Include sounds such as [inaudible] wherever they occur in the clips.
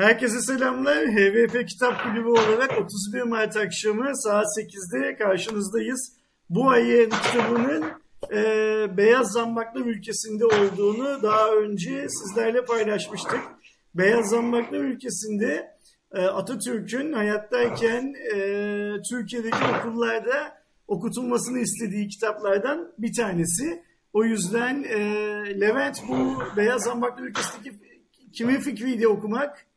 Herkese selamlar. HVP Kitap Kulübü olarak 31 Mart akşamı saat 8'de karşınızdayız. Bu ayın kitabının e, Beyaz Zambaklar ülkesinde olduğunu daha önce sizlerle paylaşmıştık. Beyaz Zambaklar ülkesinde e, Atatürk'ün hayattayken e, Türkiye'deki okullarda okutulmasını istediği kitaplardan bir tanesi. O yüzden e, Levent bu Beyaz Zambaklar ülkesindeki kimin fikriydi okumak?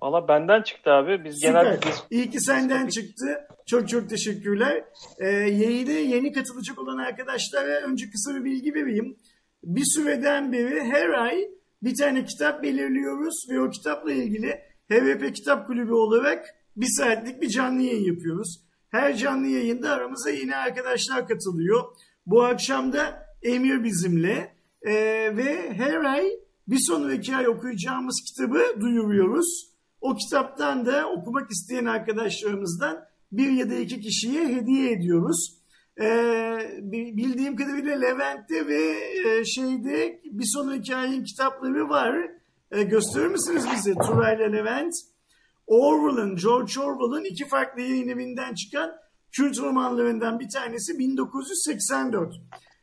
Valla benden çıktı abi. Biz Süper. genelde İyi ki senden çıktı. Çok çok teşekkürler. Ee, yayına yeni katılacak olan arkadaşlara önce kısa bir bilgi vereyim. Bir süreden beri her ay bir tane kitap belirliyoruz ve o kitapla ilgili HVP Kitap Kulübü olarak bir saatlik bir canlı yayın yapıyoruz. Her canlı yayında aramıza yeni arkadaşlar katılıyor. Bu akşam da Emir bizimle Ee, ve her ay bir sonraki ay okuyacağımız kitabı duyuruyoruz. O kitaptan da okumak isteyen arkadaşlarımızdan bir ya da iki kişiye hediye ediyoruz. Ee, bildiğim kadarıyla Levent'te ve e, şeyde bir sonraki ayın kitapları var. Ee, gösterir misiniz bize Turay ile Levent? Orwell'ın, George Orwell'ın iki farklı yayın evinden çıkan Kürt romanlarından bir tanesi 1984.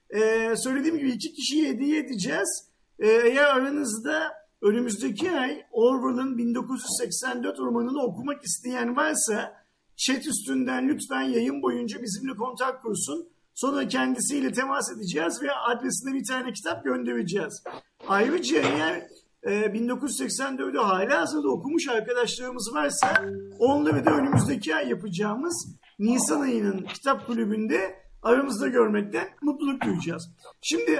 Ee, söylediğim gibi iki kişiye hediye edeceğiz. Ee, eğer aranızda önümüzdeki ay Orwell'ın 1984 romanını okumak isteyen varsa chat üstünden lütfen yayın boyunca bizimle kontak kursun. Sonra kendisiyle temas edeceğiz ve adresine bir tane kitap göndereceğiz. Ayrıca eğer e, 1984'ü hala hazırda okumuş arkadaşlarımız varsa onları da önümüzdeki ay yapacağımız Nisan ayının kitap kulübünde aramızda görmekten mutluluk duyacağız. Şimdi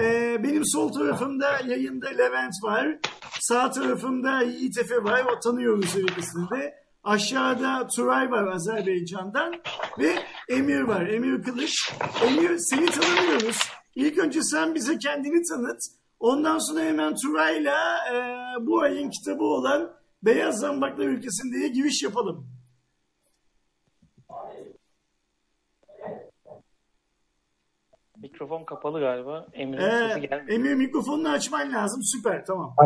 e, benim sol tarafımda yayında Levent var. Sağ tarafımda Yiğit Efe var. O tanıyoruz ikisini de. Aşağıda Turay var Azerbaycan'dan ve Emir var. Emir Kılıç. Emir seni tanımıyoruz. İlk önce sen bize kendini tanıt. Ondan sonra hemen Turay'la e, bu ayın kitabı olan Beyaz Zambaklar Ülkesi'ndeye giriş yapalım. Mikrofon kapalı galiba. Emir'in Ee, sesi gelmiyor. Emir mikrofonunu açman lazım. Süper tamam.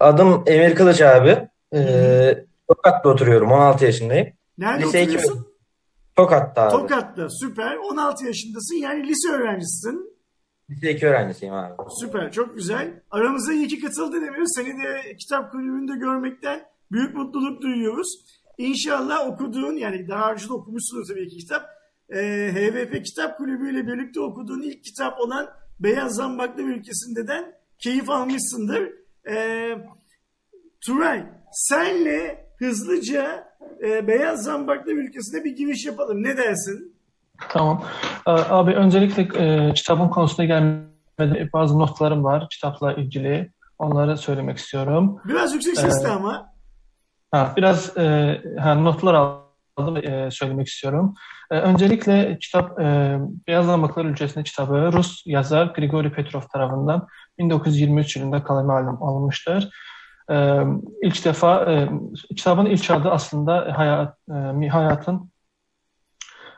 Adım Emir Kılıç abi. Ee, Tokat'ta oturuyorum. 16 yaşındayım. Nerede Lise oturuyorsun? Tokat'ta abi. Tokat'ta. Süper. 16 yaşındasın. Yani lise öğrencisisin. Lise 2 öğrencisiyim abi. Süper. Çok güzel. Aramıza iyi ki katıldın Emir. Seni de kitap kulübünde görmekten büyük mutluluk duyuyoruz. İnşallah okuduğun yani daha önce de okumuşsunuz tabii ki kitap. Ee, HVP Kitap Kulübü ile birlikte okuduğun ilk kitap olan Beyaz Zambaklı Ülkesi'nden keyif almışsındır. Ee, Turay senle hızlıca e, Beyaz Zambaklı Ülkesi'ne bir giriş yapalım. Ne dersin? Tamam. Ee, Abi öncelikle e, kitabın konusuna gelmeden bazı notlarım var kitapla ilgili. Onları söylemek istiyorum. Biraz yüksek sesle ama. Ha, biraz e, ha, notlar aldım e, söylemek istiyorum. E, öncelikle kitap e, Beyaz Zambaklar Ülkesi'nde kitabı Rus yazar Grigori Petrov tarafından 1923 yılında kaleme alın- alınmıştır. E, ilk defa e, kitabın ilk adı aslında hayat, e, hayatın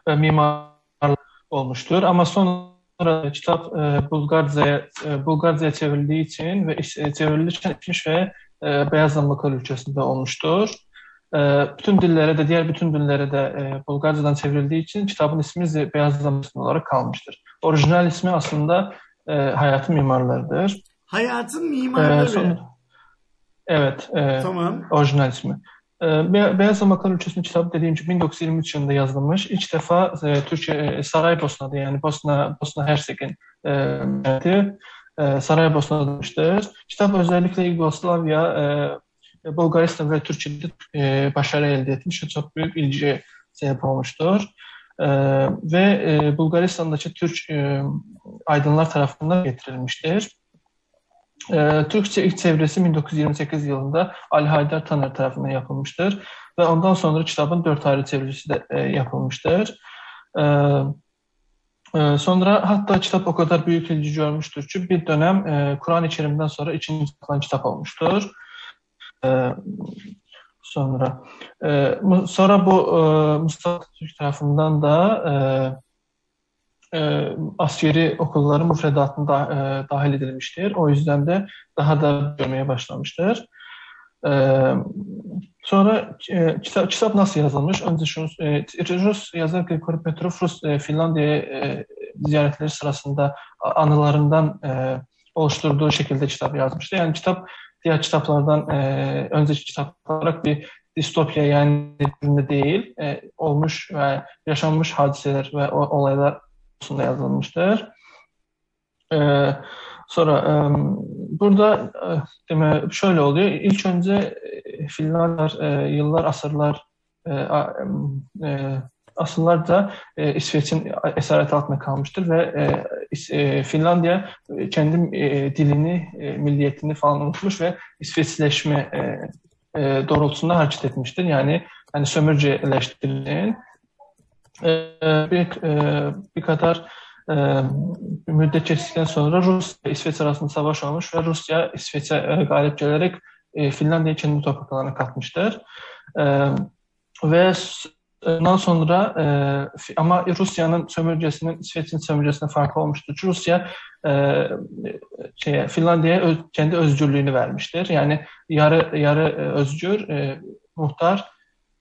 e, mimarlığı olmuştur. Ama sonra kitap e, Bulgarca'ya e, Bulgarca'ya çevrildiği için ve e, çevrilirken etmiş ve e, Beyaz Zambaklar ülkesinde olmuştur. E, bütün dillere de diğer bütün dillere de e, Bulgarcadan çevrildiği için kitabın ismi Beyaz Zambaklar olarak kalmıştır. Orijinal ismi aslında e, Hayatın Mimarlarıdır. Hayatın E, mimarları. sonra- evet, e, Tamam. orijinal ismi. Ee, Be- Beyaz Zamaklar Ülkesi'nin kitabı dediğim gibi 1923 yılında yazılmış. İlk defa e, Türkiye e, Saraybosna'da yani Bosna Bosna Hersek'in e, e, Saraybosna'dadır. Kitap özellikle Yugoslavya, e, Bulgaristan ve Türkiye'de e, başarı elde etmiş ve çok büyük ilgi sebep olmuştur. E, ve e, Bulgaristan'daki Türk e, aydınlar tarafından getirilmiştir. E, Türkçe ilk çevresi 1928 yılında Ali Haydar Taner tarafından yapılmıştır ve ondan sonra kitabın dört ayrı çevirisi de e, yapılmıştır. E, e, sonra hatta kitap o kadar büyük ilgi görmüştür ki bir dönem e, Kur'an-ı Kerim'den sonra ikinci çıkan kitap olmuştur. E, sonra e, mu- sonra bu e, Mustafa Türk tarafından da e, e, askeri okulların müfredatına da, e, dahil edilmiştir. O yüzden de daha da görmeye başlamıştır. sonra e, kitap, kitap nasıl yazılmış? Önce şunu e, Rus yazar Grigori Petrov Rus e, Finlandiya'ya e, ziyaretleri sırasında anılarından e, oluşturduğu şekilde kitap yazmıştı. Yani kitap diğer kitaplardan e, önceki kitap olarak bir distopya yani değil, e, olmuş ve yaşanmış hadiseler ve olaylar konusunda yazılmıştır. E, sonra e, burada e, deme şöyle oluyor. İlk önce e, e, yıllar, asırlar e, e, asıllarca e, İsveç'in esareti altında kalmıştır ve e, e, Finlandiya e, kendi e, dilini, milliyetini falan unutmuş ve İsveçleşme e, e, doğrultusunda hareket etmiştir. Yani sömürceleştirildiğin e, bir, bir kadar bir müddet geçtikten sonra Rusya İsveç arasında savaş olmuş ve Rusya İsveç'e galip gelerek Finlandiya kendi topraklarına katmıştır. Ve Ondan sonra e, ama Rusya'nın sömürgesinin İsveç'in sömürgesine farkı olmuştur. Rusya e, şey, Finlandiya'ya öz, kendi özgürlüğünü vermiştir. Yani yarı yarı e, özgür e, muhtar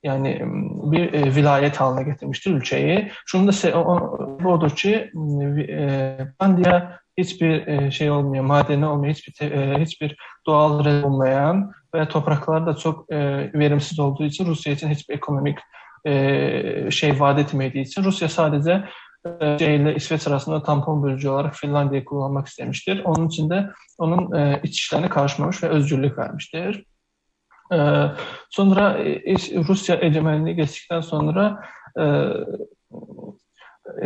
yani bir e, vilayet haline getirmiştir ülkeyi. Şunu da o, odur ki e, Finlandiya hiçbir e, şey olmuyor, madeni olmuyor, hiçbir e, hiçbir doğal olmayan ve topraklar da çok e, verimsiz olduğu için Rusya için hiçbir ekonomik e, şey vaat etmediği için Rusya sadece e, şey ile İsveç arasında tampon bölücü olarak Finlandiya'yı kullanmak istemiştir. Onun için de onun e, iç işlerine karışmamış ve özgürlük vermiştir. E, sonra e, Rusya egemenliği geçtikten sonra e,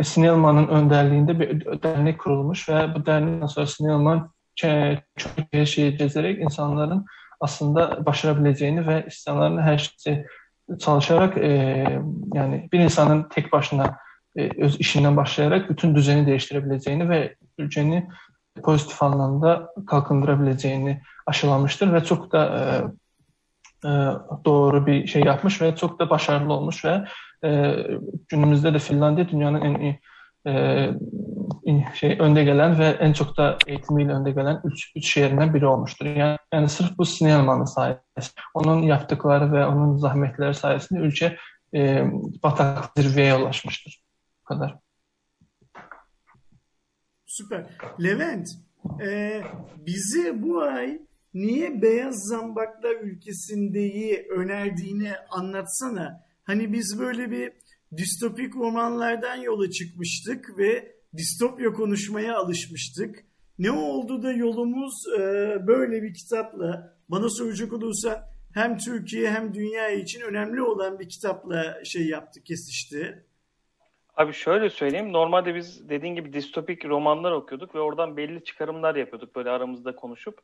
Snellman'ın önderliğinde bir dernek kurulmuş ve bu dernekten sonra Snellman çok şey gezerek insanların aslında başarabileceğini ve insanların her şeyi çalışarak e, yani bir insanın tek başına e, öz işinden başlayarak bütün düzeni değiştirebileceğini ve ülkenin pozitif anlamda kalkındırabileceğini aşılamıştır ve çok da e, e, doğru bir şey yapmış ve çok da başarılı olmuş ve e, günümüzde de Finlandiya dünyanın en iyi e, şey önde gelen ve en çok da eğitimiyle önde gelen üç, üç şehrinden biri olmuştur. Yani, yani sırf bu Sinelman'ın sayesinde, onun yaptıkları ve onun zahmetleri sayesinde ülke e, batak zirveye ulaşmıştır. Bu kadar. Süper. Levent, e, bizi bu ay niye Beyaz Zambaklar ülkesindeyi önerdiğini anlatsana. Hani biz böyle bir distopik romanlardan yola çıkmıştık ve distopya konuşmaya alışmıştık. Ne oldu da yolumuz e, böyle bir kitapla bana soracak olursa hem Türkiye hem dünya için önemli olan bir kitapla şey yaptı, kesişti. Abi şöyle söyleyeyim. Normalde biz dediğin gibi distopik romanlar okuyorduk ve oradan belli çıkarımlar yapıyorduk böyle aramızda konuşup.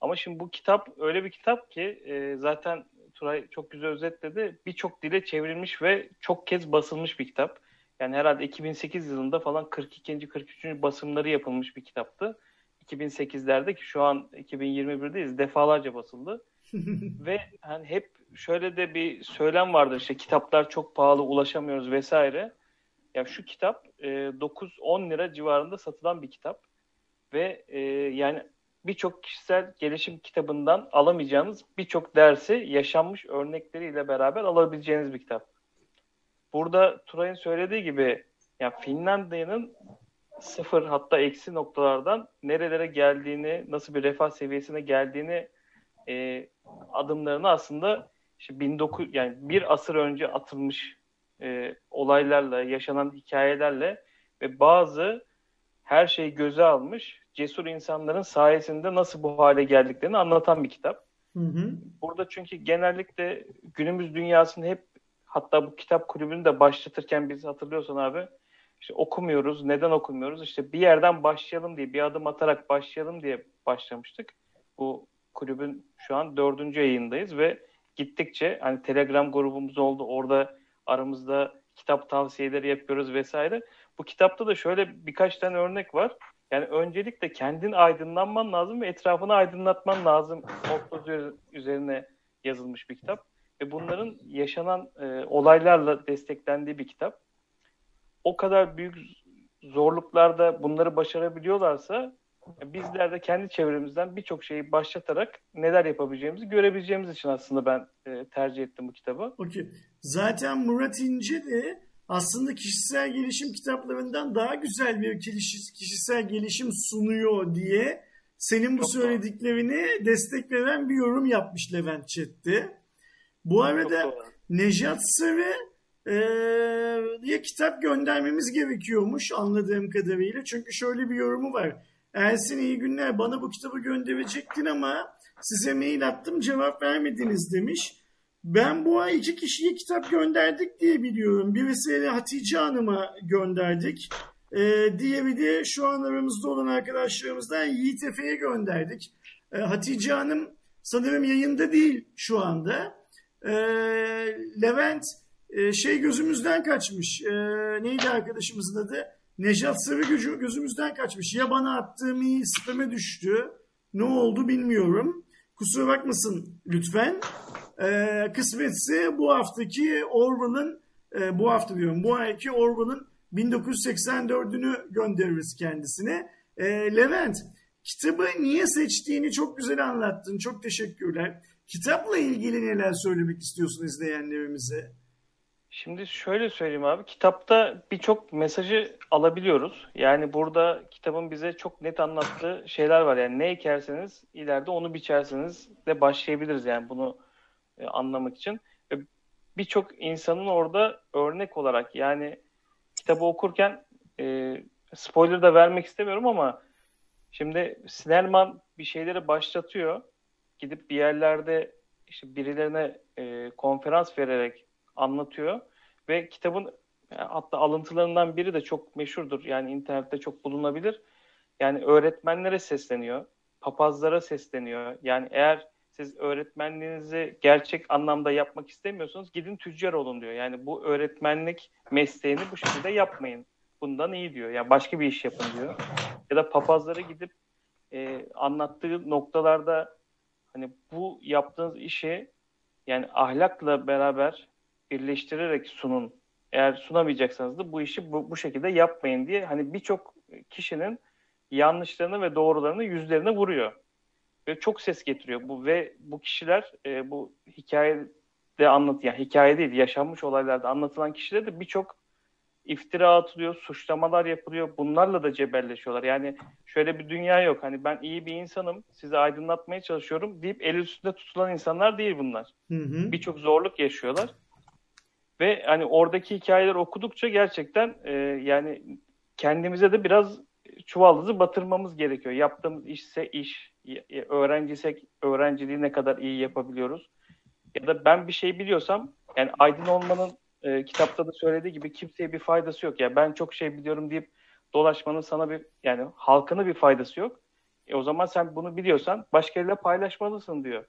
Ama şimdi bu kitap öyle bir kitap ki e, zaten Turay çok güzel özetledi. Birçok dile çevrilmiş ve çok kez basılmış bir kitap. Yani herhalde 2008 yılında falan 42. 43. basımları yapılmış bir kitaptı. 2008'lerde ki şu an 2021'deyiz defalarca basıldı. [laughs] ve hani hep şöyle de bir söylem vardır işte kitaplar çok pahalı ulaşamıyoruz vesaire. Ya şu kitap e, 9-10 lira civarında satılan bir kitap ve e, yani birçok kişisel gelişim kitabından alamayacağınız birçok dersi yaşanmış örnekleriyle beraber alabileceğiniz bir kitap. Burada Turay'ın söylediği gibi yani Finlandiya'nın sıfır hatta eksi noktalardan nerelere geldiğini, nasıl bir refah seviyesine geldiğini e, adımlarını aslında işte 19 yani bir asır önce atılmış e, olaylarla, yaşanan hikayelerle ve bazı her şeyi göze almış cesur insanların sayesinde nasıl bu hale geldiklerini anlatan bir kitap. Hı hı. Burada çünkü genellikle günümüz dünyasını hep hatta bu kitap kulübünü de başlatırken biz hatırlıyorsan abi işte okumuyoruz. Neden okumuyoruz? İşte bir yerden başlayalım diye, bir adım atarak başlayalım diye başlamıştık. Bu kulübün şu an dördüncü yayındayız ve gittikçe hani Telegram grubumuz oldu. Orada aramızda kitap tavsiyeleri yapıyoruz vesaire. Bu kitapta da şöyle birkaç tane örnek var. Yani öncelikle kendin aydınlanman lazım ve etrafını aydınlatman lazım nokta üzerine yazılmış bir kitap. Ve bunların yaşanan e, olaylarla desteklendiği bir kitap. O kadar büyük zorluklarda bunları başarabiliyorlarsa bizler de kendi çevremizden birçok şeyi başlatarak neler yapabileceğimizi görebileceğimiz için aslında ben e, tercih ettim bu kitabı. Okey. Zaten Murat İnce de aslında kişisel gelişim kitaplarından daha güzel bir kişisel gelişim sunuyor diye senin bu söylediklerini destek veren bir yorum yapmış Levent Çet'te. Bu arada Nejat Sarı e, kitap göndermemiz gerekiyormuş anladığım kadarıyla. Çünkü şöyle bir yorumu var. Ersin iyi günler bana bu kitabı gönderecektin ama size mail attım cevap vermediniz demiş. Ben bu ay iki kişiye kitap gönderdik diye biliyorum. Birisi Hatice Hanım'a gönderdik. Ee, diğeri de şu an aramızda olan arkadaşlarımızdan Yiğit Efe'ye gönderdik. Ee, Hatice Hanım sanırım yayında değil şu anda. Ee, Levent e, şey gözümüzden kaçmış. E, neydi arkadaşımızın adı? Nejat Sarı gücü gözümüzden kaçmış. Ya bana attığım iyi spame düştü. Ne oldu bilmiyorum. Kusura bakmasın lütfen. E, kısmetse bu haftaki Orwell'ın e, bu hafta diyorum bu ayki Orwell'ın 1984'ünü göndeririz kendisine. E, Levent kitabı niye seçtiğini çok güzel anlattın. Çok teşekkürler. Kitapla ilgili neler söylemek istiyorsun izleyenlerimize? Şimdi şöyle söyleyeyim abi. Kitapta birçok mesajı alabiliyoruz. Yani burada kitabın bize çok net anlattığı şeyler var. Yani ne ekerseniz ileride onu biçerseniz de başlayabiliriz yani bunu e, anlamak için. Ve birçok insanın orada örnek olarak yani kitabı okurken e, spoiler da vermek istemiyorum ama şimdi Snellman bir şeyleri başlatıyor. Gidip bir yerlerde işte birilerine e, konferans vererek anlatıyor ve kitabın hatta alıntılarından biri de çok meşhurdur. Yani internette çok bulunabilir. Yani öğretmenlere sesleniyor, papazlara sesleniyor. Yani eğer siz öğretmenliğinizi gerçek anlamda yapmak istemiyorsanız gidin tüccar olun diyor. Yani bu öğretmenlik mesleğini bu şekilde yapmayın. Bundan iyi diyor. Yani başka bir iş yapın diyor. Ya da papazlara gidip e, anlattığı noktalarda hani bu yaptığınız işi yani ahlakla beraber birleştirerek sunun. Eğer sunamayacaksanız da bu işi bu, bu şekilde yapmayın diye hani birçok kişinin yanlışlarını ve doğrularını yüzlerine vuruyor. Ve çok ses getiriyor bu ve bu kişiler e, bu hikayede anlat yani hikaye değil yaşanmış olaylarda anlatılan kişiler de birçok iftira atılıyor, suçlamalar yapılıyor. Bunlarla da cebelleşiyorlar. Yani şöyle bir dünya yok. Hani ben iyi bir insanım, sizi aydınlatmaya çalışıyorum deyip el üstünde tutulan insanlar değil bunlar. Birçok zorluk yaşıyorlar. Ve hani oradaki hikayeler okudukça gerçekten e, yani kendimize de biraz çuvaldızı batırmamız gerekiyor. Yaptığımız işse iş, öğrenciysek öğrenciliği ne kadar iyi yapabiliyoruz. Ya da ben bir şey biliyorsam yani aydın olmanın e, kitapta da söylediği gibi kimseye bir faydası yok. Ya yani ben çok şey biliyorum deyip dolaşmanın sana bir yani halkına bir faydası yok. E o zaman sen bunu biliyorsan başkalarıyla paylaşmalısın diyor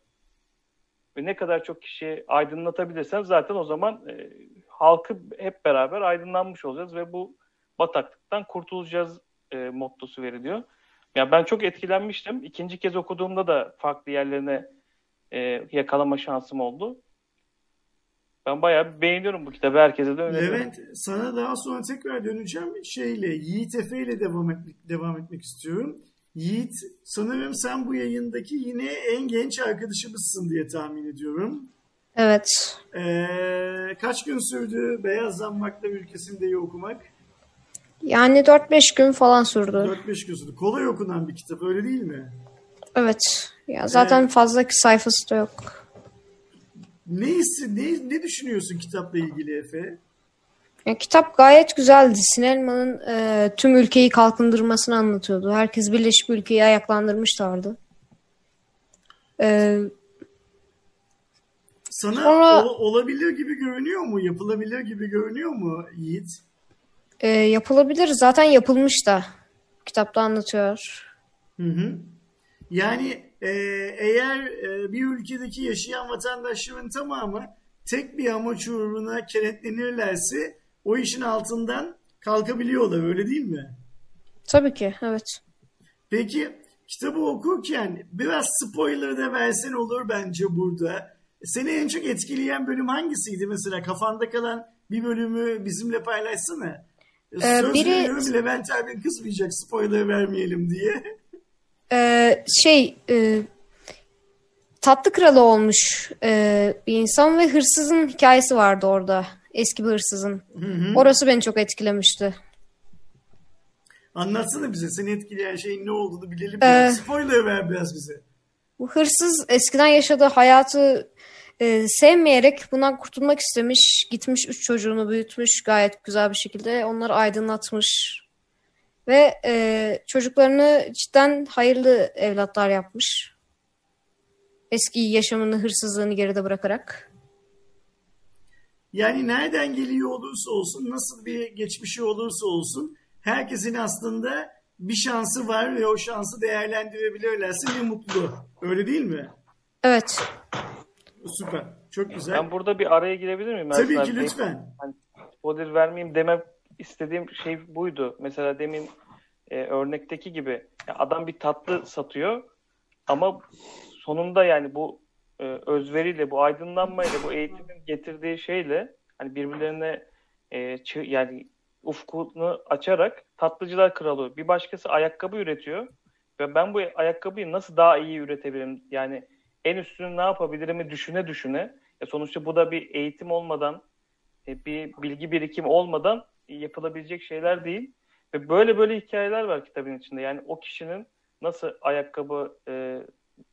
ve ne kadar çok kişiyi aydınlatabilirsen zaten o zaman e, halkı hep beraber aydınlanmış olacağız ve bu bataklıktan kurtulacağız e, mottosu veriliyor. Yani ben çok etkilenmiştim. İkinci kez okuduğumda da farklı yerlerine e, yakalama şansım oldu. Ben bayağı beğeniyorum bu kitabı. Herkese de öneriyorum. Evet, sana daha sonra tekrar döneceğim. Şeyle, Yiğit Efe ile devam, etmek, devam etmek istiyorum. Yiğit, sanırım sen bu yayındaki yine en genç arkadaşımızsın diye tahmin ediyorum. Evet. Ee, kaç gün sürdü Beyaz Zambaklar ülkesinde okumak? Yani 4-5 gün falan sürdü. 4-5 gün sürdü. Kolay okunan bir kitap öyle değil mi? Evet. Ya zaten ee, fazla sayfası da yok. Ne, ne, ne düşünüyorsun kitapla ilgili Efe? Ya, kitap gayet güzeldi. Sinelman'ın e, tüm ülkeyi kalkındırmasını anlatıyordu. Herkes birleşip ülkeyi ayaklandırmışlardı. E, Sana sonra, ol, olabilir gibi görünüyor mu? Yapılabilir gibi görünüyor mu Yiğit? E, yapılabilir. Zaten yapılmış da. Kitapta anlatıyor. Hı hı. Yani e, eğer e, bir ülkedeki yaşayan vatandaşların tamamı tek bir amaç uğruna kenetlenirlerse o işin altından kalkabiliyorlar öyle değil mi? Tabii ki evet. Peki kitabı okurken biraz spoiler da versen olur bence burada. Seni en çok etkileyen bölüm hangisiydi mesela kafanda kalan bir bölümü bizimle paylaşsana. Ee, Söz biri... veriyorum Levent abin kızmayacak spoiler vermeyelim diye. e, şey e, tatlı kralı olmuş e, bir insan ve hırsızın hikayesi vardı orada. Eski bir hırsızın. Hı hı. Orası beni çok etkilemişti. Anlatsana bize seni etkileyen şeyin ne olduğunu bilelim. Ee. Spoiler ver biraz bize. Bu hırsız eskiden yaşadığı hayatı e, sevmeyerek bundan kurtulmak istemiş. Gitmiş üç çocuğunu büyütmüş gayet güzel bir şekilde. Onları aydınlatmış. Ve e, çocuklarını cidden hayırlı evlatlar yapmış. Eski yaşamını, hırsızlığını geride bırakarak. Yani nereden geliyor olursa olsun, nasıl bir geçmişi olursa olsun herkesin aslında bir şansı var ve o şansı değerlendirebilirlerse ne mutlu. Öyle değil mi? Evet. Süper. Çok güzel. Ben burada bir araya girebilir miyim? Tabii Ersin ki abi? lütfen. Hani spoiler vermeyeyim demem istediğim şey buydu. Mesela demin e, örnekteki gibi ya adam bir tatlı satıyor ama sonunda yani bu e, özveriyle, bu aydınlanmayla, bu eğitimin getirdiği şeyle hani birbirlerine e, çı- yani ufkunu açarak tatlıcılar kralı. Bir başkası ayakkabı üretiyor ve ben bu ayakkabıyı nasıl daha iyi üretebilirim? Yani en üstünü ne yapabilirimi düşüne düşüne. Ya sonuçta bu da bir eğitim olmadan, e, bir bilgi birikim olmadan yapılabilecek şeyler değil. Ve böyle böyle hikayeler var kitabın içinde. Yani o kişinin nasıl ayakkabı e,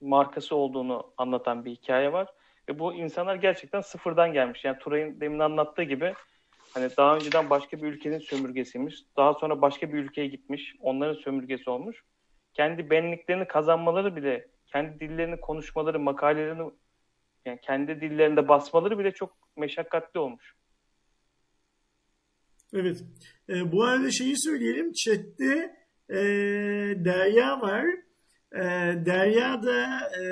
markası olduğunu anlatan bir hikaye var. Ve bu insanlar gerçekten sıfırdan gelmiş. Yani Turay'ın demin anlattığı gibi hani daha önceden başka bir ülkenin sömürgesiymiş. Daha sonra başka bir ülkeye gitmiş. Onların sömürgesi olmuş. Kendi benliklerini kazanmaları bile, kendi dillerini konuşmaları, makalelerini yani kendi dillerinde basmaları bile çok meşakkatli olmuş. Evet. E, bu arada şeyi söyleyelim. Chat'te e, Derya var. E, Derya da e,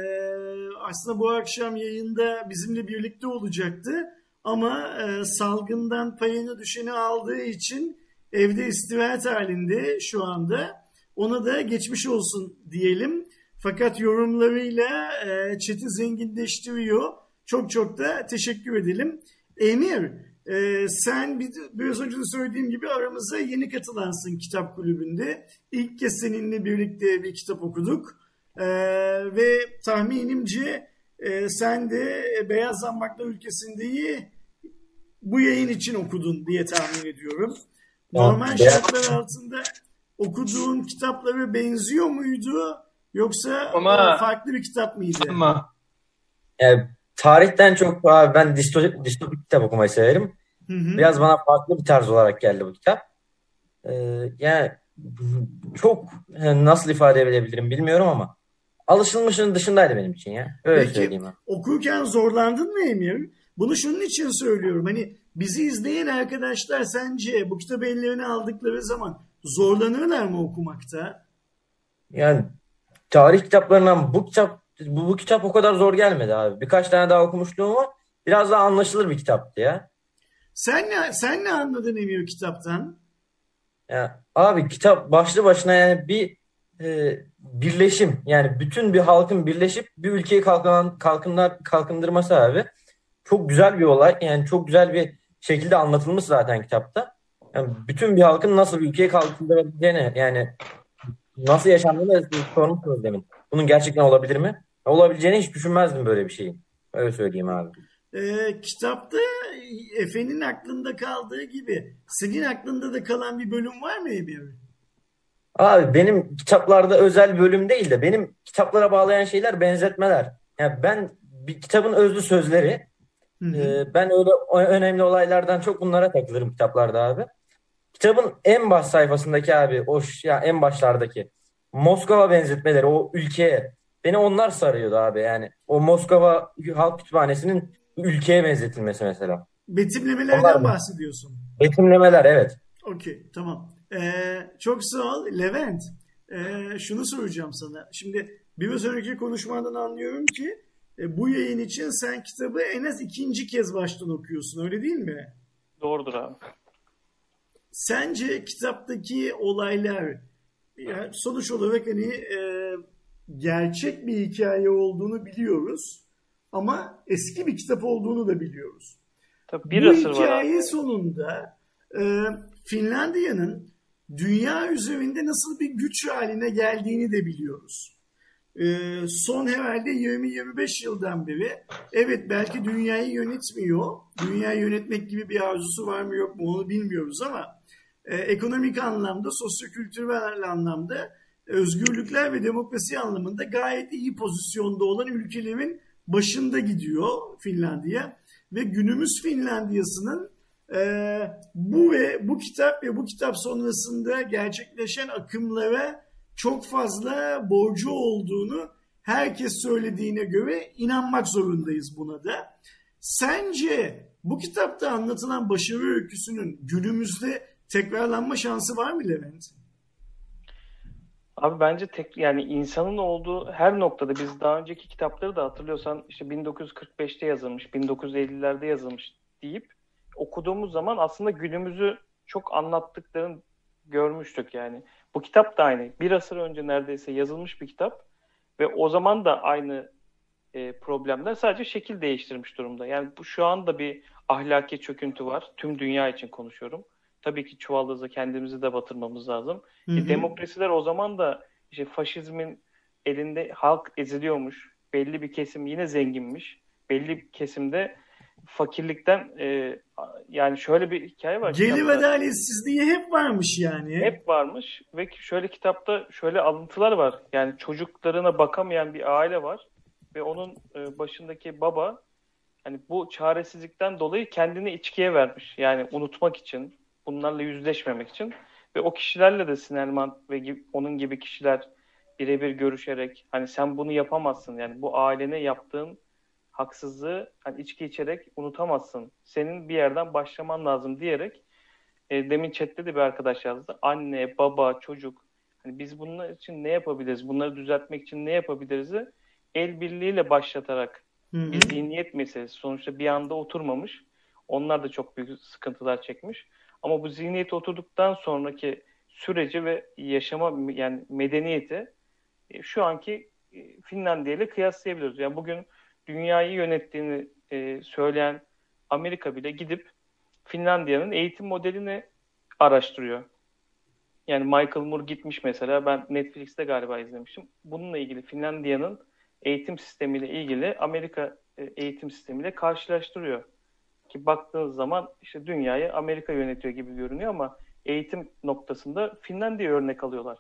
aslında bu akşam yayında bizimle birlikte olacaktı. Ama e, salgından payını düşeni aldığı için evde istirahat halinde şu anda. Ona da geçmiş olsun diyelim. Fakat yorumlarıyla e, chat'i zenginleştiriyor. Çok çok da teşekkür edelim. Emir, ee, sen bir, biraz önce de söylediğim gibi aramıza yeni katılansın kitap kulübünde. İlk kez seninle birlikte bir kitap okuduk. Ee, ve tahminimce e, sen de Beyaz Zambaklar Ülkesinde'yi bu yayın için okudun diye tahmin ediyorum. Normal şartlar altında okuduğun kitaplara benziyor muydu? Yoksa Ama- farklı bir kitap mıydı? Ama Yani tarihten çok abi ben distopik, distopik kitap okumayı severim. Hı hı. Biraz bana farklı bir tarz olarak geldi bu kitap. Ee, yani çok e, nasıl ifade edebilirim bilmiyorum ama alışılmışın dışındaydı benim için ya. Öyle Peki. söyleyeyim. ben. Okurken zorlandın mı Emir? Bunu şunun için söylüyorum. Hani bizi izleyen arkadaşlar sence bu kitabı ellerine aldıkları zaman zorlanırlar mı okumakta? Yani tarih kitaplarından bu kitap bu, bu kitap o kadar zor gelmedi abi. Birkaç tane daha okumuşluğum var. Biraz daha anlaşılır bir kitaptı ya. Sen ne, sen ne anladın Emir kitaptan? Ya, abi kitap başlı başına yani bir e, birleşim yani bütün bir halkın birleşip bir ülkeyi kalkınan, kalkınlar, kalkındırması abi. Çok güzel bir olay yani çok güzel bir şekilde anlatılmış zaten kitapta. Yani bütün bir halkın nasıl bir ülkeyi kalkındırabileceğini yani nasıl yaşandığını sormuşsunuz demin. Bunun gerçekten olabilir mi? Olabileceğini hiç düşünmezdim böyle bir şeyin. Öyle söyleyeyim abi. Ee, kitapta Efe'nin aklında kaldığı gibi senin aklında da kalan bir bölüm var mı Emir? Abi benim kitaplarda özel bölüm değil de benim kitaplara bağlayan şeyler benzetmeler. Yani ben bir kitabın özlü sözleri Hı hı. Ee, ben öyle önemli olaylardan çok bunlara takılırım kitaplarda abi. Kitabın en baş sayfasındaki abi o ya en başlardaki Moskova benzetmeleri o ülkeye beni onlar sarıyordu abi yani. O Moskova Halk Kütüphanesi'nin ülkeye benzetilmesi mesela. Betimlemelerden Onlar bahsediyorsun. Betimlemeler evet. Okey tamam. Ee, çok sağ ol Levent. Ee, şunu soracağım sana. Şimdi biraz önceki konuşmadan anlıyorum ki e, bu yayın için sen kitabı en az ikinci kez baştan okuyorsun öyle değil mi? Doğrudur abi. Sence kitaptaki olaylar yani sonuç olarak hani e, gerçek bir hikaye olduğunu biliyoruz ama eski bir kitap olduğunu da biliyoruz. Tabii bir Bu asır var hikaye abi. sonunda e, Finlandiya'nın dünya üzerinde nasıl bir güç haline geldiğini de biliyoruz. e, son herhalde 20-25 yıldan beri evet belki dünyayı yönetmiyor. Dünyayı yönetmek gibi bir arzusu var mı yok mu onu bilmiyoruz ama e, ekonomik anlamda, sosyokültürel anlamda özgürlükler ve demokrasi anlamında gayet iyi pozisyonda olan ülkelerin başında gidiyor Finlandiya ve günümüz Finlandiyası'nın e, bu ve bu kitap ve bu kitap sonrasında gerçekleşen akımlara çok fazla borcu olduğunu herkes söylediğine göre inanmak zorundayız buna da. Sence bu kitapta anlatılan başarı öyküsünün günümüzde tekrarlanma şansı var mı Levent? Abi bence tek yani insanın olduğu her noktada biz daha önceki kitapları da hatırlıyorsan işte 1945'te yazılmış, 1950'lerde yazılmış deyip okuduğumuz zaman aslında günümüzü çok anlattıklarını görmüştük yani. Bu kitap da aynı. Bir asır önce neredeyse yazılmış bir kitap ve o zaman da aynı e, problemler sadece şekil değiştirmiş durumda. Yani bu şu anda bir ahlaki çöküntü var. Tüm dünya için konuşuyorum. Tabii ki çuvaldızı kendimizi de batırmamız lazım. Hı hı. E, demokrasiler o zaman da işte faşizmin elinde halk eziliyormuş. Belli bir kesim yine zenginmiş. Belli bir kesimde fakirlikten e, yani şöyle bir hikaye var. Gelir adaletsizliği hep varmış yani. Hep varmış ve şöyle kitapta şöyle alıntılar var. Yani çocuklarına bakamayan bir aile var ve onun e, başındaki baba hani bu çaresizlikten dolayı kendini içkiye vermiş. Yani unutmak için, bunlarla yüzleşmemek için ve o kişilerle de Sinelman ve gibi, onun gibi kişiler birebir görüşerek hani sen bunu yapamazsın yani bu ailene yaptığın haksızlığı hani içki içerek unutamazsın. Senin bir yerden başlaman lazım diyerek e, demin chatte de bir arkadaş yazdı. Anne, baba, çocuk hani biz bunlar için ne yapabiliriz? Bunları düzeltmek için ne yapabiliriz'i el birliğiyle başlatarak Hı-hı. bir zihniyet meselesi. Sonuçta bir anda oturmamış. Onlar da çok büyük sıkıntılar çekmiş. Ama bu zihniyet oturduktan sonraki süreci ve yaşama yani medeniyeti e, şu anki e, Finlandiya ile kıyaslayabiliriz. Yani bugün dünyayı yönettiğini e, söyleyen Amerika bile gidip Finlandiya'nın eğitim modelini araştırıyor. Yani Michael Moore gitmiş mesela ben Netflix'te galiba izlemiştim. Bununla ilgili Finlandiya'nın eğitim sistemiyle ilgili Amerika eğitim sistemiyle karşılaştırıyor. Ki baktığınız zaman işte dünyayı Amerika yönetiyor gibi görünüyor ama eğitim noktasında Finlandiya örnek alıyorlar.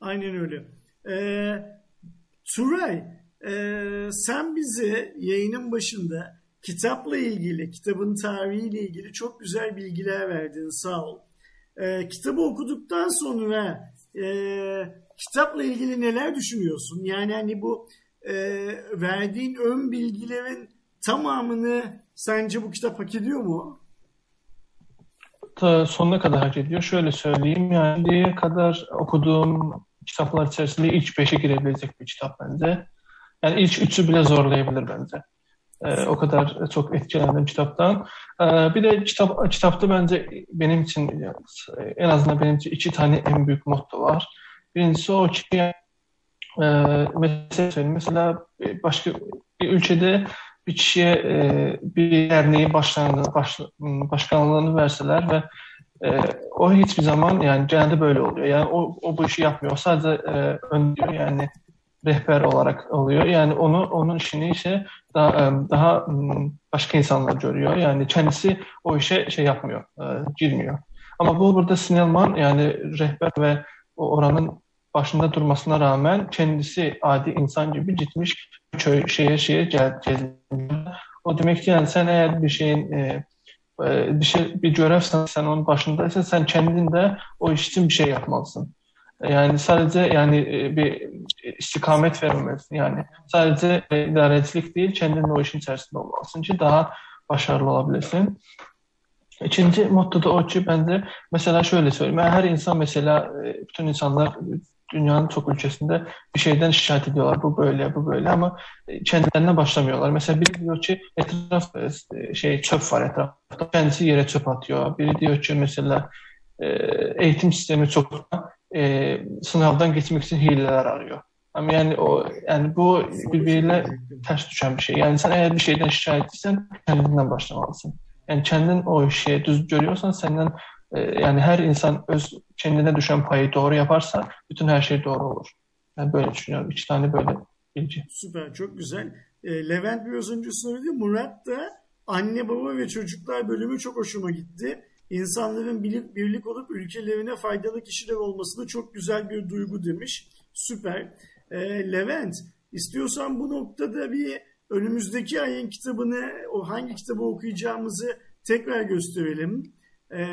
Aynen öyle. Ee, Turay, ee, sen bize yayının başında kitapla ilgili, kitabın tarihiyle ilgili çok güzel bilgiler verdin. Sağ ol. Ee, kitabı okuduktan sonra e, kitapla ilgili neler düşünüyorsun? Yani hani bu e, verdiğin ön bilgilerin tamamını sence bu kitap hak ediyor mu? sonuna kadar hak ediyor. Şöyle söyleyeyim yani kadar okuduğum kitaplar içerisinde ilk beşe girebilecek bir kitap bence. Yani ilk üçü bile zorlayabilir bence. Ee, o kadar çok etkilendim kitaptan. Ee, bir de kitap kitapta bence benim için en azından benim için iki tane en büyük motto var. Birincisi o ki e, mesela, mesela başka bir ülkede kişiye e, bir derneği başkanlığı, baş, başkanlığını verseler ve e, o hiçbir zaman yani genelde böyle oluyor. Yani o, o bu işi yapmıyor. Sadece e, ön diyor yani rehber olarak oluyor. Yani onu onun işini ise daha daha başka insanlar görüyor. Yani kendisi o işe şey yapmıyor, girmiyor. Ama bu burada Sinelman yani rehber ve oranın başında durmasına rağmen kendisi adi insan gibi gitmiş köy, şeye şeye geldi. O demek ki yani sen eğer bir şeyin e, bir şey bir görevsen sen onun başındaysan sen kendin de o iş için bir şey yapmalısın. Yani sadece yani e, bir istikamet vermemelisin. Yani sadece idarecilik değil, kendin o işin içerisinde olmalısın ki daha başarılı olabilirsin. İkinci motto da o ki bence mesela şöyle söyleyeyim. Yani her insan mesela e, bütün insanlar dünyanın çox ölkəsində bir şeydən şikayət ediyorlar. Bu belə, bu belə amma kəndlərinə e, başlamıyorlar. Məsələn, biri deyir ki, ətraf e, şey çöp var ətrafda. Kəndçi yerə çöp atıyor. Biri deyir ki, məsələn, e, eğitim sistemi çox e, sınavdan keçmək üçün hiylələr arıyor. Amma yəni o yəni bu bir-birinə tərs düşən bir şey. Yəni sən əgər bir şeydən şikayətlisən, kəndindən başlamalısan. Yəni kəndin o işi düz görüyorsan, səndən yani her insan öz kendine düşen payı doğru yaparsa bütün her şey doğru olur. Ben böyle düşünüyorum. İki tane böyle bilgi. Süper, çok güzel. E, Levent biraz önce söyledi. Murat da anne baba ve çocuklar bölümü çok hoşuma gitti. İnsanların birlik, birlik olup ülkelerine faydalı kişiler olması çok güzel bir duygu demiş. Süper. E, Levent, istiyorsan bu noktada bir önümüzdeki ayın kitabını, o hangi kitabı okuyacağımızı tekrar gösterelim. E,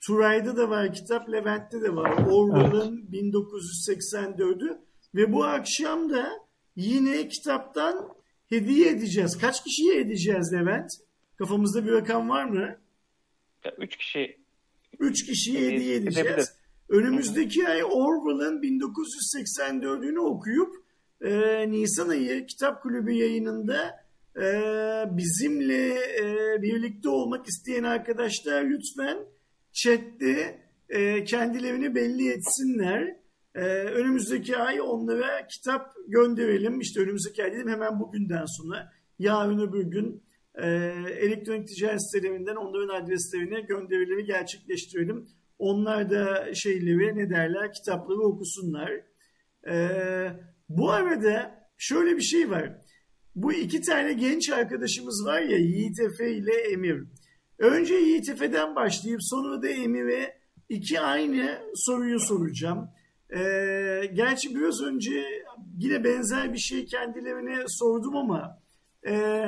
Turay'da da var kitap, Levent'te de var. Orwell'ın 1984'ü ve bu akşam da yine kitaptan hediye edeceğiz. Kaç kişiye edeceğiz Levent? Kafamızda bir rakam var mı? Ya, üç kişi Üç kişiye Hediye hediye edeceğiz. edebilir. Önümüzdeki ay Orwell'ın 1984'ünü okuyup e, Nisan ayı Kitap Kulübü yayınında bizimle e, birlikte olmak isteyen arkadaşlar lütfen chatte e, kendilerini belli etsinler. E, önümüzdeki ay onlara kitap gönderelim. İşte önümüzdeki ay dedim hemen bugünden sonra. Yarın öbür gün e, elektronik ticaret sitelerinden onların adreslerine gönderileri gerçekleştirelim. Onlar da şeyleri ne derler kitapları okusunlar. E, bu arada şöyle bir şey var. Bu iki tane genç arkadaşımız var ya Yiğit Efe ile Emir. Önce Yiğit Efe'den başlayıp sonra da Emir'e iki aynı soruyu soracağım. Ee, gerçi biraz önce yine benzer bir şey kendilerine sordum ama e,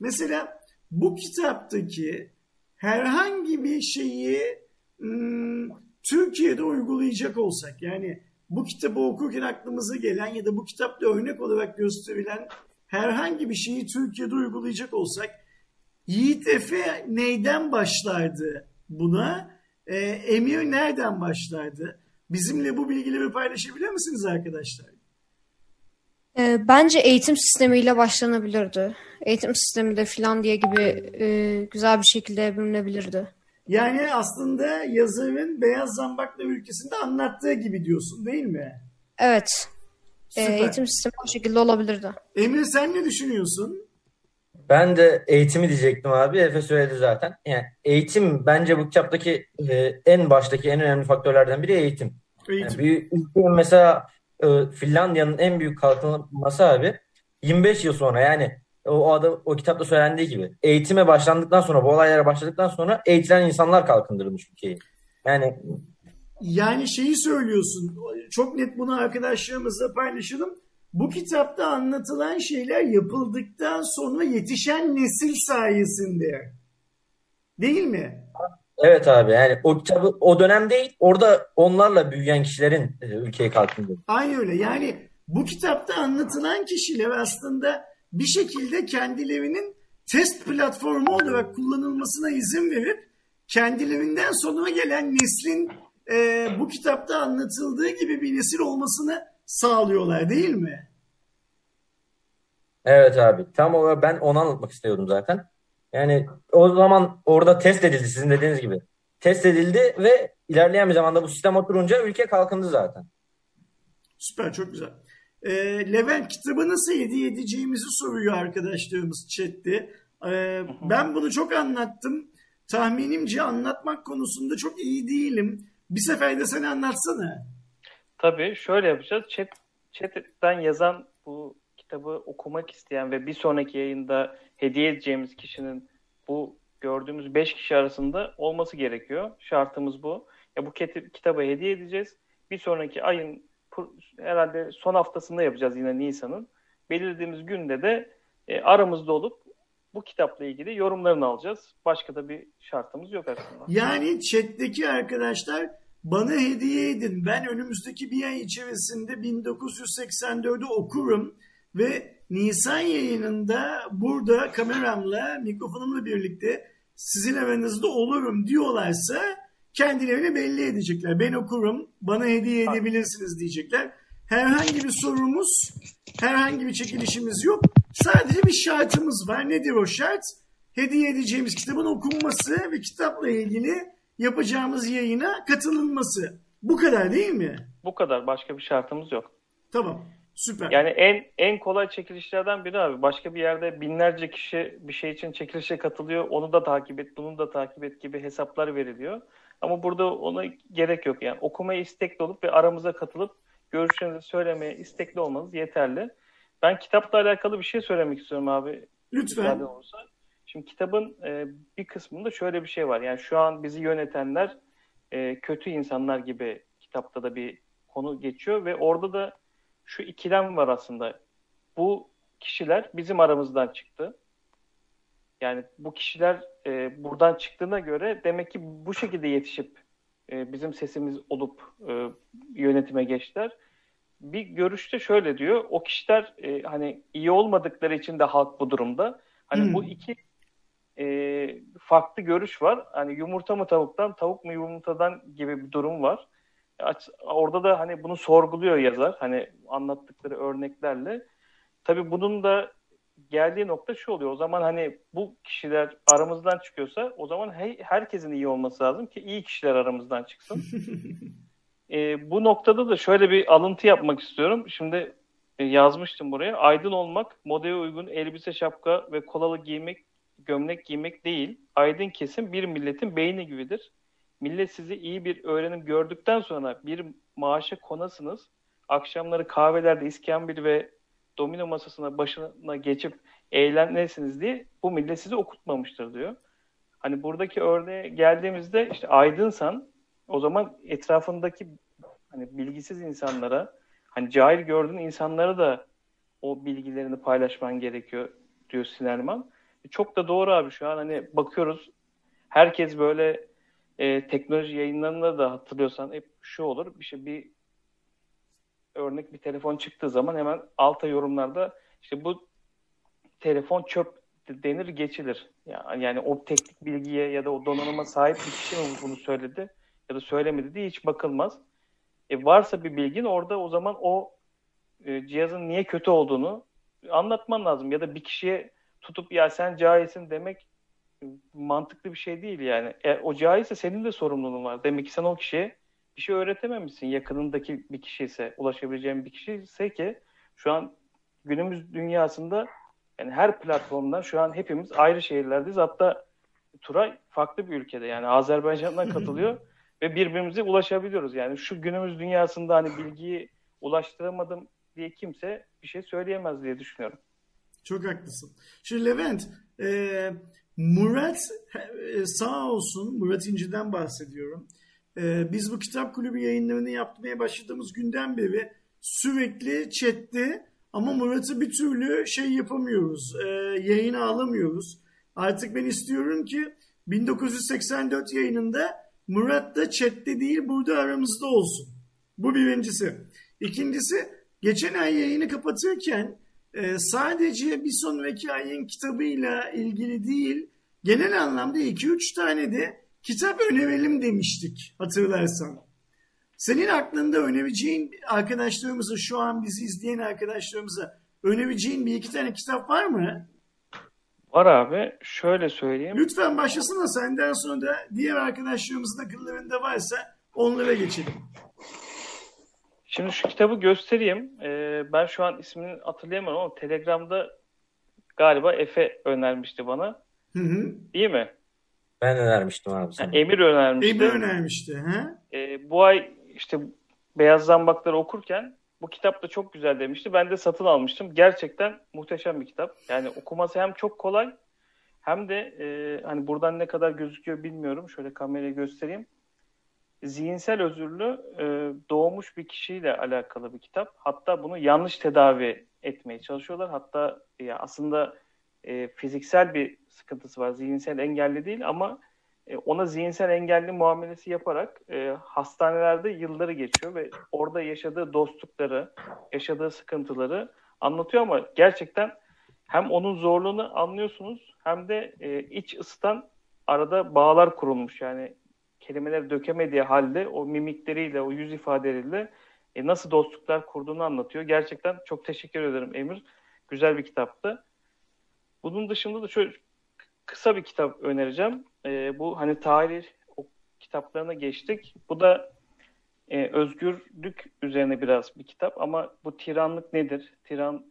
mesela bu kitaptaki herhangi bir şeyi hmm, Türkiye'de uygulayacak olsak yani bu kitabı okurken aklımıza gelen ya da bu kitapta örnek olarak gösterilen herhangi bir şeyi Türkiye'de uygulayacak olsak Yiğit Efe neyden başlardı buna? Ee, Emir nereden başlardı? Bizimle bu bilgileri paylaşabilir misiniz arkadaşlar? Ee, bence eğitim sistemiyle başlanabilirdi. Eğitim sistemi de Finlandiya gibi e, güzel bir şekilde bölünebilirdi. Yani aslında yazarın Beyaz Zambaklar ülkesinde anlattığı gibi diyorsun değil mi? Evet. Ee, Süper. eğitim sistemi o şekilde olabilirdi. Emir sen ne düşünüyorsun? Ben de eğitimi diyecektim abi. Efe söyledi zaten. Yani eğitim bence bu kitaptaki e, en baştaki en önemli faktörlerden biri eğitim. Eğitim. Yani bir ülkenin mesela e, Finlandiya'nın en büyük kalkınması abi 25 yıl sonra yani o, o adam o kitapta söylendiği gibi eğitime başlandıktan sonra bu olaylara başladıktan sonra eğitilen insanlar kalkındırmış ülkeyi. Yani Yani şeyi söylüyorsun. Çok net bunu arkadaşlarımızla paylaşalım. Bu kitapta anlatılan şeyler yapıldıktan sonra yetişen nesil sayesinde. Değil mi? evet abi yani o kitabı o dönem değil orada onlarla büyüyen kişilerin e, ülkeyi kalkındırdı. Aynı öyle. Yani bu kitapta anlatılan kişiler aslında bir şekilde kendilerinin test platformu olarak kullanılmasına izin verip kendilerinden sonra gelen neslin e, bu kitapta anlatıldığı gibi bir nesil olmasını sağlıyorlar değil mi? Evet abi. Tam olarak ben onu anlatmak istiyordum zaten. Yani o zaman orada test edildi sizin dediğiniz gibi. Test edildi ve ilerleyen bir zamanda bu sistem oturunca ülke kalkındı zaten. Süper çok güzel. E, Levent kitabı nasıl hediye edeceğimizi soruyor arkadaşlarımız chatte. E, ben bunu çok anlattım. Tahminimce anlatmak konusunda çok iyi değilim. Bir sefer de sen anlatsana. Tabii şöyle yapacağız. Chat, chatten yazan bu kitabı okumak isteyen ve bir sonraki yayında hediye edeceğimiz kişinin bu gördüğümüz 5 kişi arasında olması gerekiyor. Şartımız bu. Ya bu kitabı hediye edeceğiz. Bir sonraki ayın herhalde son haftasında yapacağız yine Nisan'ın. Belirlediğimiz günde de e, aramızda olup bu kitapla ilgili yorumlarını alacağız. Başka da bir şartımız yok aslında. Yani chat'teki arkadaşlar bana hediye edin. Ben önümüzdeki bir ay içerisinde 1984'ü okurum ve Nisan yayınında burada kameramla, mikrofonumla birlikte sizin aranızda olurum diyorlarsa kendilerini belli edecekler. Ben okurum, bana hediye edebilirsiniz diyecekler. Herhangi bir sorumuz, herhangi bir çekilişimiz yok. Sadece bir şartımız var. Nedir o şart? Hediye edeceğimiz kitabın okunması ve kitapla ilgili yapacağımız yayına katılınması. Bu kadar değil mi? Bu kadar. Başka bir şartımız yok. Tamam. Süper. Yani en en kolay çekilişlerden biri abi. Başka bir yerde binlerce kişi bir şey için çekilişe katılıyor. Onu da takip et, bunu da takip et gibi hesaplar veriliyor. Ama burada ona gerek yok yani. Okumaya istekli olup ve aramıza katılıp görüşlerinizi söylemeye istekli olmanız yeterli. Ben kitapla alakalı bir şey söylemek istiyorum abi. Lütfen. Olursa. Şimdi kitabın e, bir kısmında şöyle bir şey var. Yani şu an bizi yönetenler e, kötü insanlar gibi kitapta da bir konu geçiyor ve orada da şu ikilem var aslında. Bu kişiler bizim aramızdan çıktı. Yani bu kişiler e, buradan çıktığına göre demek ki bu şekilde yetişip e, bizim sesimiz olup e, yönetime geçtiler. Bir görüşte şöyle diyor. O kişiler e, hani iyi olmadıkları için de halk bu durumda. Hani hmm. bu iki e, farklı görüş var. Hani yumurta mı tavuktan, tavuk mu yumurtadan gibi bir durum var. Orada da hani bunu sorguluyor yazar. Hani anlattıkları örneklerle. Tabii bunun da geldiği nokta şu oluyor. O zaman hani bu kişiler aramızdan çıkıyorsa o zaman he, herkesin iyi olması lazım ki iyi kişiler aramızdan çıksın. [laughs] e, bu noktada da şöyle bir alıntı yapmak istiyorum. Şimdi e, yazmıştım buraya. Aydın olmak, modaya uygun elbise, şapka ve kolalı giymek, gömlek giymek değil. Aydın kesim bir milletin beyni gibidir. Millet sizi iyi bir öğrenim gördükten sonra bir maaşa konasınız. Akşamları kahvelerde iskambil ve domino masasına başına geçip eğlenesiniz diye bu millet sizi okutmamıştır diyor. Hani buradaki örneğe geldiğimizde işte aydınsan o zaman etrafındaki hani bilgisiz insanlara hani cahil gördüğün insanlara da o bilgilerini paylaşman gerekiyor diyor Sinerman. E çok da doğru abi şu an hani bakıyoruz herkes böyle e, teknoloji yayınlarında da hatırlıyorsan hep şu olur bir şey bir örnek bir telefon çıktığı zaman hemen alta yorumlarda işte bu telefon çöp denir geçilir. Yani, yani o teknik bilgiye ya da o donanıma sahip bir kişi mi bunu söyledi ya da söylemedi diye hiç bakılmaz. E varsa bir bilgin orada o zaman o e, cihazın niye kötü olduğunu anlatman lazım. Ya da bir kişiye tutup ya sen cahilsin demek mantıklı bir şey değil yani. E, o cahilse senin de sorumluluğun var. Demek ki sen o kişiye bir şey öğretememişsin. Yakınındaki bir kişi ise, ulaşabileceğin bir kişi ise ki şu an günümüz dünyasında yani her platformdan şu an hepimiz ayrı şehirlerdeyiz. Hatta Turay farklı bir ülkede yani Azerbaycan'dan [laughs] katılıyor ve birbirimize ulaşabiliyoruz. Yani şu günümüz dünyasında hani bilgiyi ulaştıramadım diye kimse bir şey söyleyemez diye düşünüyorum. Çok haklısın. Şimdi Levent, e, Murat e, sağ olsun, Murat İnci'den bahsediyorum. E, biz bu kitap kulübü yayınlarını yapmaya başladığımız günden beri sürekli chatte ama Murat'ı bir türlü şey yapamıyoruz, e, yayına alamıyoruz. Artık ben istiyorum ki 1984 yayınında Murat da chatte değil burada aramızda olsun. Bu birincisi. İkincisi geçen ay yayını kapatırken e, sadece bir sonraki ayın kitabıyla ilgili değil genel anlamda 2-3 tane de kitap önerelim demiştik hatırlarsan. Senin aklında önereceğin arkadaşlarımıza şu an bizi izleyen arkadaşlarımıza önereceğin bir iki tane kitap var mı? Var abi. Şöyle söyleyeyim. Lütfen başlasana senden sonra da diğer arkadaşlarımızın akıllarında varsa onlara geçelim. Şimdi şu kitabı göstereyim. Ee, ben şu an ismini hatırlayamam ama Telegram'da galiba Efe önermişti bana. Hı hı. Değil mi? Ben önermiştim abi sana. Yani Emir önermişti. Emir önermişti. He? Ee, bu ay işte Beyaz Zambakları okurken bu kitap da çok güzel demişti. Ben de satın almıştım. Gerçekten muhteşem bir kitap. Yani okuması hem çok kolay hem de e, hani buradan ne kadar gözüküyor bilmiyorum. Şöyle kameraya göstereyim. Zihinsel özürlü e, doğmuş bir kişiyle alakalı bir kitap. Hatta bunu yanlış tedavi etmeye çalışıyorlar. Hatta ya aslında e, fiziksel bir sıkıntısı var. Zihinsel engelli değil ama ona zihinsel engelli muamelesi yaparak e, hastanelerde yılları geçiyor ve orada yaşadığı dostlukları, yaşadığı sıkıntıları anlatıyor ama gerçekten hem onun zorluğunu anlıyorsunuz hem de e, iç ısıtan arada bağlar kurulmuş yani kelimeleri dökemediği halde o mimikleriyle, o yüz ifadeleriyle e, nasıl dostluklar kurduğunu anlatıyor. Gerçekten çok teşekkür ederim Emir. Güzel bir kitaptı. Bunun dışında da şöyle kısa bir kitap önereceğim. E, bu hani tarih o kitaplarına geçtik. Bu da e, özgürlük üzerine biraz bir kitap ama bu tiranlık nedir? Tiran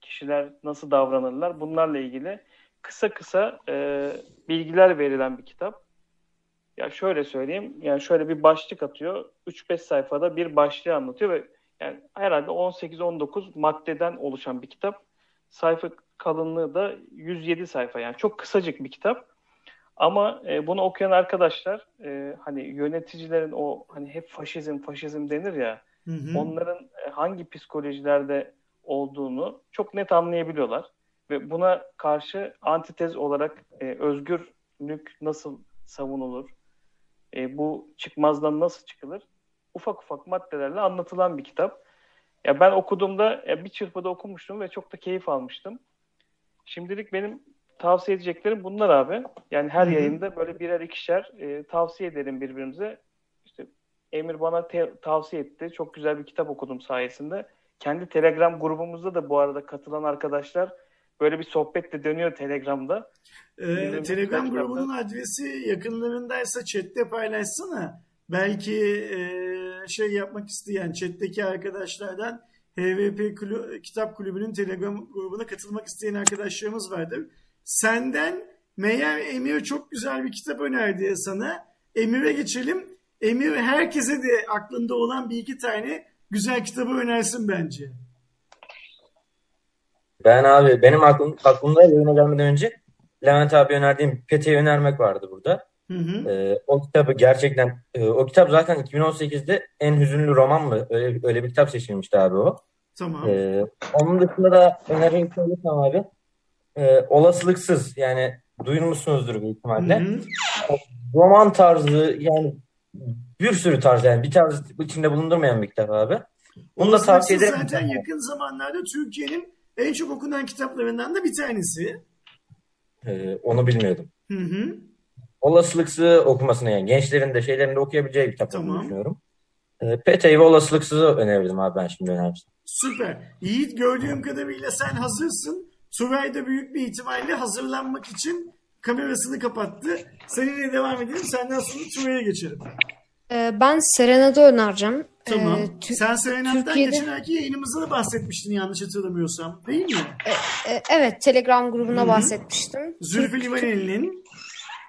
kişiler nasıl davranırlar? Bunlarla ilgili kısa kısa e, bilgiler verilen bir kitap. Ya şöyle söyleyeyim. Yani şöyle bir başlık atıyor. 3-5 sayfada bir başlığı anlatıyor ve Yani herhalde 18-19 maddeden oluşan bir kitap. Sayfa kalınlığı da 107 sayfa. Yani çok kısacık bir kitap. Ama e, bunu okuyan arkadaşlar e, hani yöneticilerin o hani hep faşizm faşizm denir ya Hı hı. onların e, hangi psikolojilerde olduğunu çok net anlayabiliyorlar ve buna karşı antitez olarak e, özgürlük nasıl savunulur, e, bu çıkmazdan nasıl çıkılır, ufak ufak maddelerle anlatılan bir kitap. Ya ben okuduğumda ya bir çırpıda okumuştum ve çok da keyif almıştım. Şimdilik benim tavsiye edeceklerim bunlar abi. Yani her Hı hı. yayında böyle birer ikişer e, tavsiye edelim birbirimize. İşte Emir bana te- tavsiye etti. Çok güzel bir kitap okudum sayesinde. Kendi Telegram grubumuzda da bu arada katılan arkadaşlar böyle bir sohbet de dönüyor Telegram'da. Ee, Telegram kitapta. grubunun adresi yakınlarındaysa chatte paylaşsana. Belki e, şey yapmak isteyen chatteki arkadaşlardan HVP Kulü- Kitap Kulübü'nün Telegram grubuna katılmak isteyen arkadaşlarımız vardır. Senden meğer Emir çok güzel bir kitap önerdi sana. Emir'e geçelim. Emir herkese de aklında olan bir iki tane güzel kitabı önersin bence. Ben abi benim aklım, aklımda yayına gelmeden önce Levent abi önerdiğim Pete'yi önermek vardı burada. Hı hı. Ee, o kitabı gerçekten e, o kitap zaten 2018'de en hüzünlü roman mı? Öyle, öyle bir kitap seçilmişti abi o. Tamam. Ee, onun dışında da önerimi söylesem abi e, olasılıksız yani duyurmuşsunuzdur büyük ihtimalle. hı. Roman tarzı yani bir sürü tarz yani bir tarz içinde bulundurmayan bir kitap abi. Bunu da tavsiye ederim. zaten yakın zamanlarda Türkiye'nin en çok okunan kitaplarından da bir tanesi. Ee, onu bilmiyordum. Hı hı. Olasılıksızı okumasını yani gençlerin de şeylerin de okuyabileceği bir kitap Tamam. düşünüyorum. Ee, Pete'yi ve olasılıksızı önerirdim abi ben şimdi önerirsin. Süper. Yiğit gördüğüm kadarıyla sen hazırsın. Turay da büyük bir ihtimalle hazırlanmak için kamerasını kapattı. Seninle devam edelim. Senden sonra Turay'a geçelim. Ee, ben Serenad'ı önereceğim. Tamam. Ee, Tü- sen Serenat'tan Türkiye'de- geçen ayki yayınımızda da bahsetmiştin yanlış hatırlamıyorsam. Değil mi? e, evet, Telegram grubuna Hı hı. bahsetmiştim. Zülfü Livaneli'nin.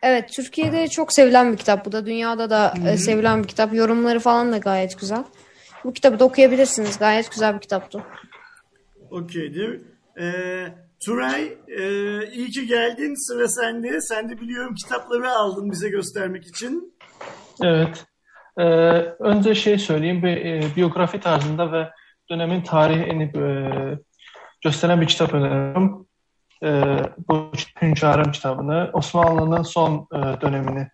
Evet, Türkiye'de çok sevilen bir kitap bu da. Dünyada da Hı hı. e, sevilen bir kitap. Yorumları falan da gayet güzel. Bu kitabı da okuyabilirsiniz. Gayet güzel bir kitaptı. Okeydir. Ee, Turay e, iyi ki geldin. Sıra sende. Sen de biliyorum kitapları aldın bize göstermek için. Evet. Ee, önce şey söyleyeyim, bir e, biyografi tarzında ve dönemin tarihini e, gösteren bir kitap öneriyorum. E, bu Hünkârım kitabını, Osmanlı'nın son e, dönemini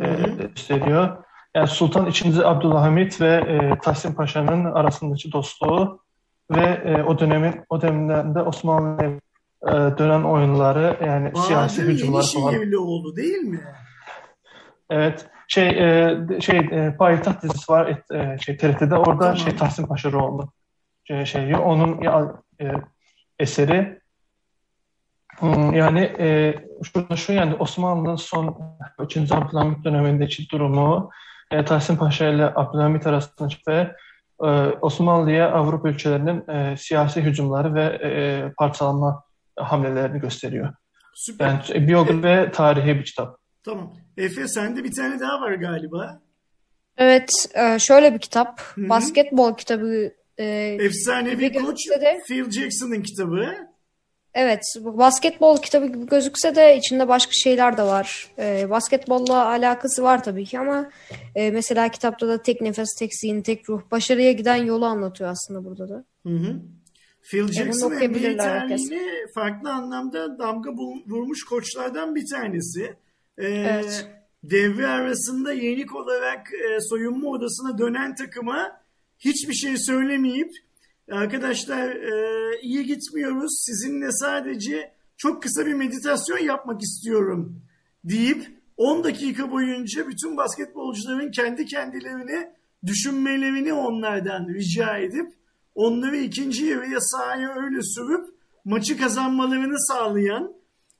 e, gösteriyor. Yani Sultan II. Abdülhamit ve e, Tahsin Paşa'nın arasındaki dostluğu ve e, o dönemin o dönemden de Osmanlı'ya e, dönen oyunları yani siyasi Bahadır hücumlar falan. Yenişehirlioğlu değil mi? Evet. Şey e, şey e, Payitaht dizisi var et, e, şey TRT'de orada Tamam. şey Tahsin Paşa rolü şey, şey onun ya, e, eseri Hmm, yani e, şurada şu yani Osmanlı'nın son 3. Abdülhamit dönemindeki durumu e, Tahsin Paşa ile Abdülhamit arasındaki ve Osmanlı'ya Avrupa ülkelerinin e, siyasi hücumları ve e, parçalanma hamlelerini gösteriyor. Süper. Yani e, biyografi ve tarihi bir kitap. Tamam. Efe sende bir tane daha var galiba. Evet, e, şöyle bir kitap. Hı hı. Basketbol kitabı. e, Efsanevi koç Phil Jackson'ın kitabı. Evet, bu basketbol kitabı gibi gözükse de içinde başka şeyler de var. Ee, basketbolla alakası var tabii ki ama e, mesela kitapta da tek nefes, tek zihin, tek ruh, başarıya giden yolu anlatıyor aslında burada da. Hı hı. Phil Jackson herkes. tarihine farklı anlamda damga vurmuş koçlardan bir tanesi. Ee, Evet. Devre arasında yenik olarak e, soyunma odasına dönen takıma hiçbir şey söylemeyip arkadaşlar e, iyi gitmiyoruz sizinle sadece çok kısa bir meditasyon yapmak istiyorum deyip 10 dakika boyunca bütün basketbolcuların kendi kendilerini düşünmelerini onlardan rica edip onları ikinci yarıya sahaya öyle sürüp maçı kazanmalarını sağlayan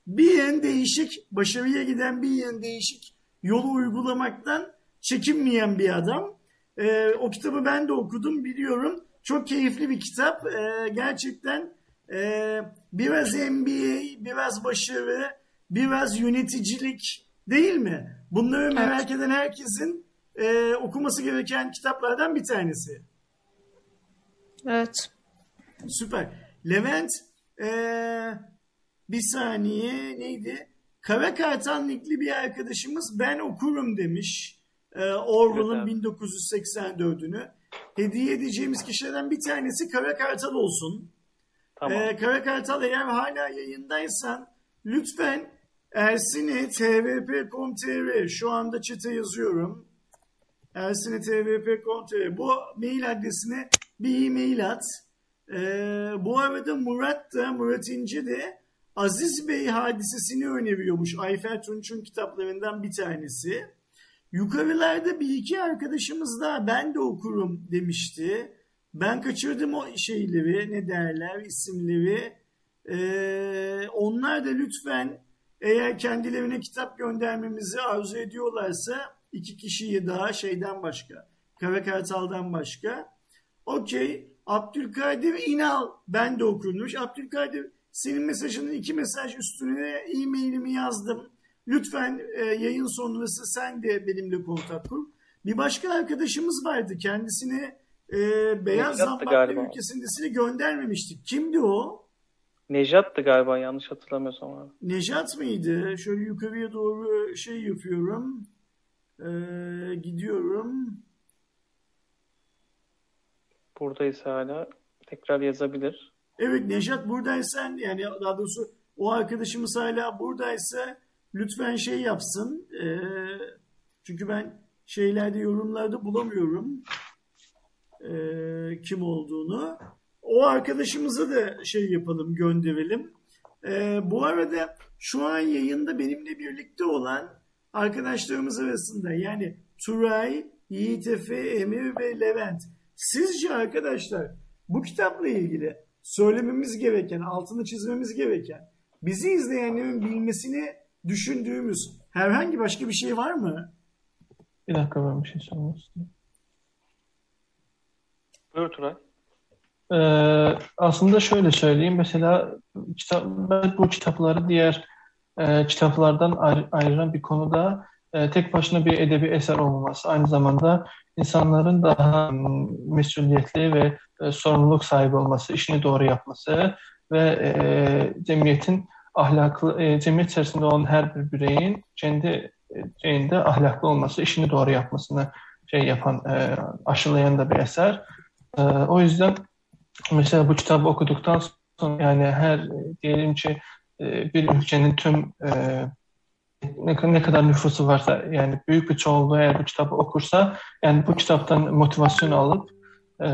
bir yön değişik, başarıya giden bir yön değişik yolu uygulamaktan çekinmeyen bir adam. Ee, o kitabı ben de okudum biliyorum. Çok keyifli bir kitap. Ee, gerçekten e, biraz MBA, biraz başarı, biraz yöneticilik değil mi? Bunları merak eden herkesin e, okuması gereken kitaplardan bir tanesi. Evet. Süper. Levent ee, bir saniye neydi? Kara Kartal nikli bir arkadaşımız ben okurum demiş. Ee, Orwell'ın Evet, 1984'ünü. Hediye edeceğimiz kişilerden bir tanesi Kara Kartal olsun. Tamam. Ee, Kara Kartal eğer hala yayındaysan lütfen Ersin'e tvp.com.tr şu anda çete yazıyorum. Ersin'e tvp.com.tr bu mail adresine bir e-mail at. Ee, bu arada Murat da Murat İnce de Aziz Bey hadisesini öneriyormuş. Ayfer Tunç'un kitaplarından bir tanesi. Yukarılarda bir iki arkadaşımız daha ben de okurum demişti. Ben kaçırdım o şeyleri ne derler isimleri. Ee, onlar da lütfen eğer kendilerine kitap göndermemizi arzu ediyorlarsa iki kişiyi daha şeyden başka. Kara Kartal'dan başka. Okey. Abdülkadir İnal ben de okunmuş. Abdülkadir senin mesajının iki mesaj üstüne e-mailimi yazdım. Lütfen e, yayın sonrası sen de benimle kontak kur. Bir başka arkadaşımız vardı. Kendisine e, Beyaz galiba. ülkesindesini göndermemiştik. Kimdi o? Nejat'tı galiba yanlış hatırlamıyorsam abi. Nejat mıydı? Şöyle yukarıya doğru şey yapıyorum. E, gidiyorum. Buradaysa hala tekrar yazabilir. Evet Nejat buradaysan yani daha doğrusu o arkadaşımız hala buradaysa lütfen şey yapsın. Ee, çünkü ben şeylerde yorumlarda bulamıyorum ee, kim olduğunu. O arkadaşımıza da şey yapalım gönderelim. Ee, bu arada şu an yayında benimle birlikte olan arkadaşlarımız arasında yani Turay, Yiğit Efe, Emir ve Levent. Sizce arkadaşlar bu kitapla ilgili söylememiz gereken, altını çizmemiz gereken, bizi izleyenlerin bilmesini düşündüğümüz herhangi başka bir şey var mı? Bir dakika ben bir şey sormak istiyorum. Buyur Turay. Ee, aslında şöyle söyleyeyim. Mesela kitap, ben bu kitapları diğer e, kitaplardan ayrı- ayıran bir konuda e, tek başına bir edebi eser olmaması. Aynı zamanda insanların daha mesuliyetli ve e, sorumluluk sahibi olması, işini doğru yapması ve e, cemiyetin ahlaklı, e, cemiyet içerisinde olan her bir bireyin kendi e, şeyinde ahlaklı olması, işini doğru yapmasını şey yapan, e, aşılayan da bir eser. E, o yüzden mesela bu kitabı okuduktan sonra yani her e, diyelim ki e, bir ülkenin tüm e, ne, ne kadar nüfusu varsa yani büyük bir çoğunluğu eğer bu kitabı okursa yani bu kitaptan motivasyon alıp e,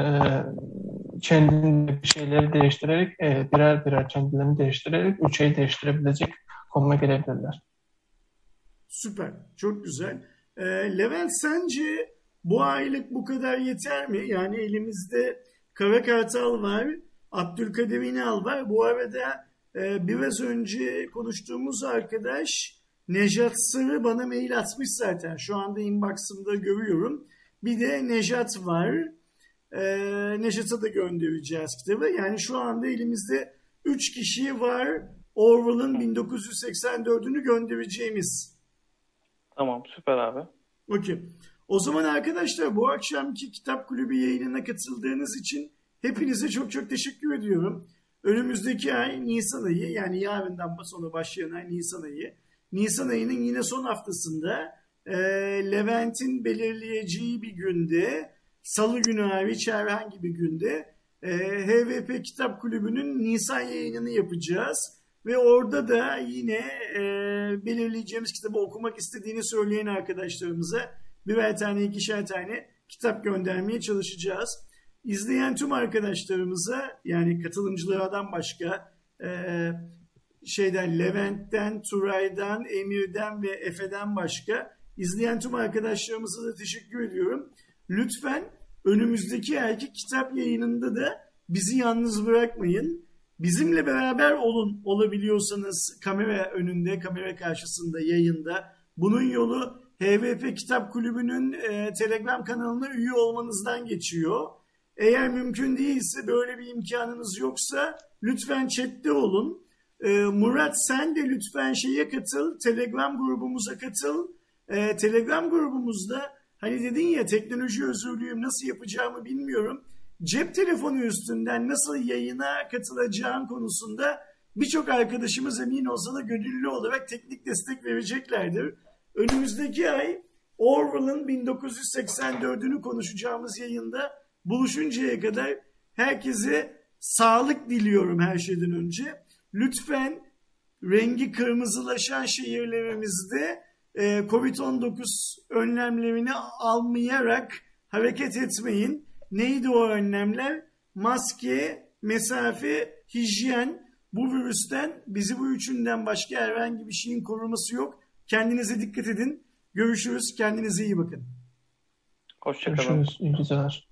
kendini bir şeyleri değiştirerek e, birer birer kendilerini değiştirerek ülkeyi değiştirebilecek konuma gelebilirler. Süper, çok güzel. Ee, Levent sence bu aylık bu kadar yeter mi? Yani elimizde Kara Kartal var, Abdülkadir İnal var. Bu arada e, biraz önce konuştuğumuz arkadaş Nejat Sırrı bana mail atmış zaten. Şu anda inbox'ımda görüyorum. Bir de Nejat var. E, Nejat'a da göndereceğiz kitabı. Yani şu anda elimizde 3 kişi var. Orwell'ın 1984'ünü göndereceğimiz. Tamam süper abi. Okey. O zaman arkadaşlar bu akşamki Kitap Kulübü yayınına katıldığınız için hepinize çok çok teşekkür ediyorum. Önümüzdeki ay Nisan ayı yani yarından sonra başlayan ay Nisan ayı. Nisan ayının yine son haftasında e, Levent'in belirleyeceği bir günde salı günü hariç herhangi bir günde e, HVP Kitap Kulübü'nün Nisan yayınını yapacağız. Ve orada da yine e, belirleyeceğimiz kitabı okumak istediğini söyleyen arkadaşlarımıza birer tane ikişer tane kitap göndermeye çalışacağız. İzleyen tüm arkadaşlarımıza yani katılımcılardan başka e, şeyden Levent'ten, Turay'dan, Emir'den ve Efe'den başka izleyen tüm arkadaşlarımıza da teşekkür ediyorum. Lütfen önümüzdeki erkek kitap yayınında da bizi yalnız bırakmayın. Bizimle beraber olun olabiliyorsanız kamera önünde, kamera karşısında, yayında. Bunun yolu HVP Kitap Kulübü'nün e, Telegram kanalına üye olmanızdan geçiyor. Eğer mümkün değilse böyle bir imkanınız yoksa lütfen chatte olun. E, Murat sen de lütfen şeye katıl, Telegram grubumuza katıl. E, Telegram grubumuzda hani dedin ya teknoloji özürlüyüm nasıl yapacağımı bilmiyorum. cep telefonu üstünden nasıl yayına katılacağın konusunda birçok arkadaşımız emin olsa da gönüllü olarak teknik destek vereceklerdir. Önümüzdeki ay Orwell'ın 1984'ünü konuşacağımız yayında buluşuncaya kadar herkese sağlık diliyorum her şeyden önce. Lütfen rengi kırmızılaşan şehirlerimizde e, Covid-19 önlemlerini almayarak hareket etmeyin. Neydi o önlemler? Maske, mesafe, hijyen. Bu virüsten bizi bu üçünden başka herhangi bir şeyin koruması yok. Kendinize dikkat edin. Görüşürüz. Kendinize iyi bakın. Hoşçakalın. Görüşürüz. İyi geceler.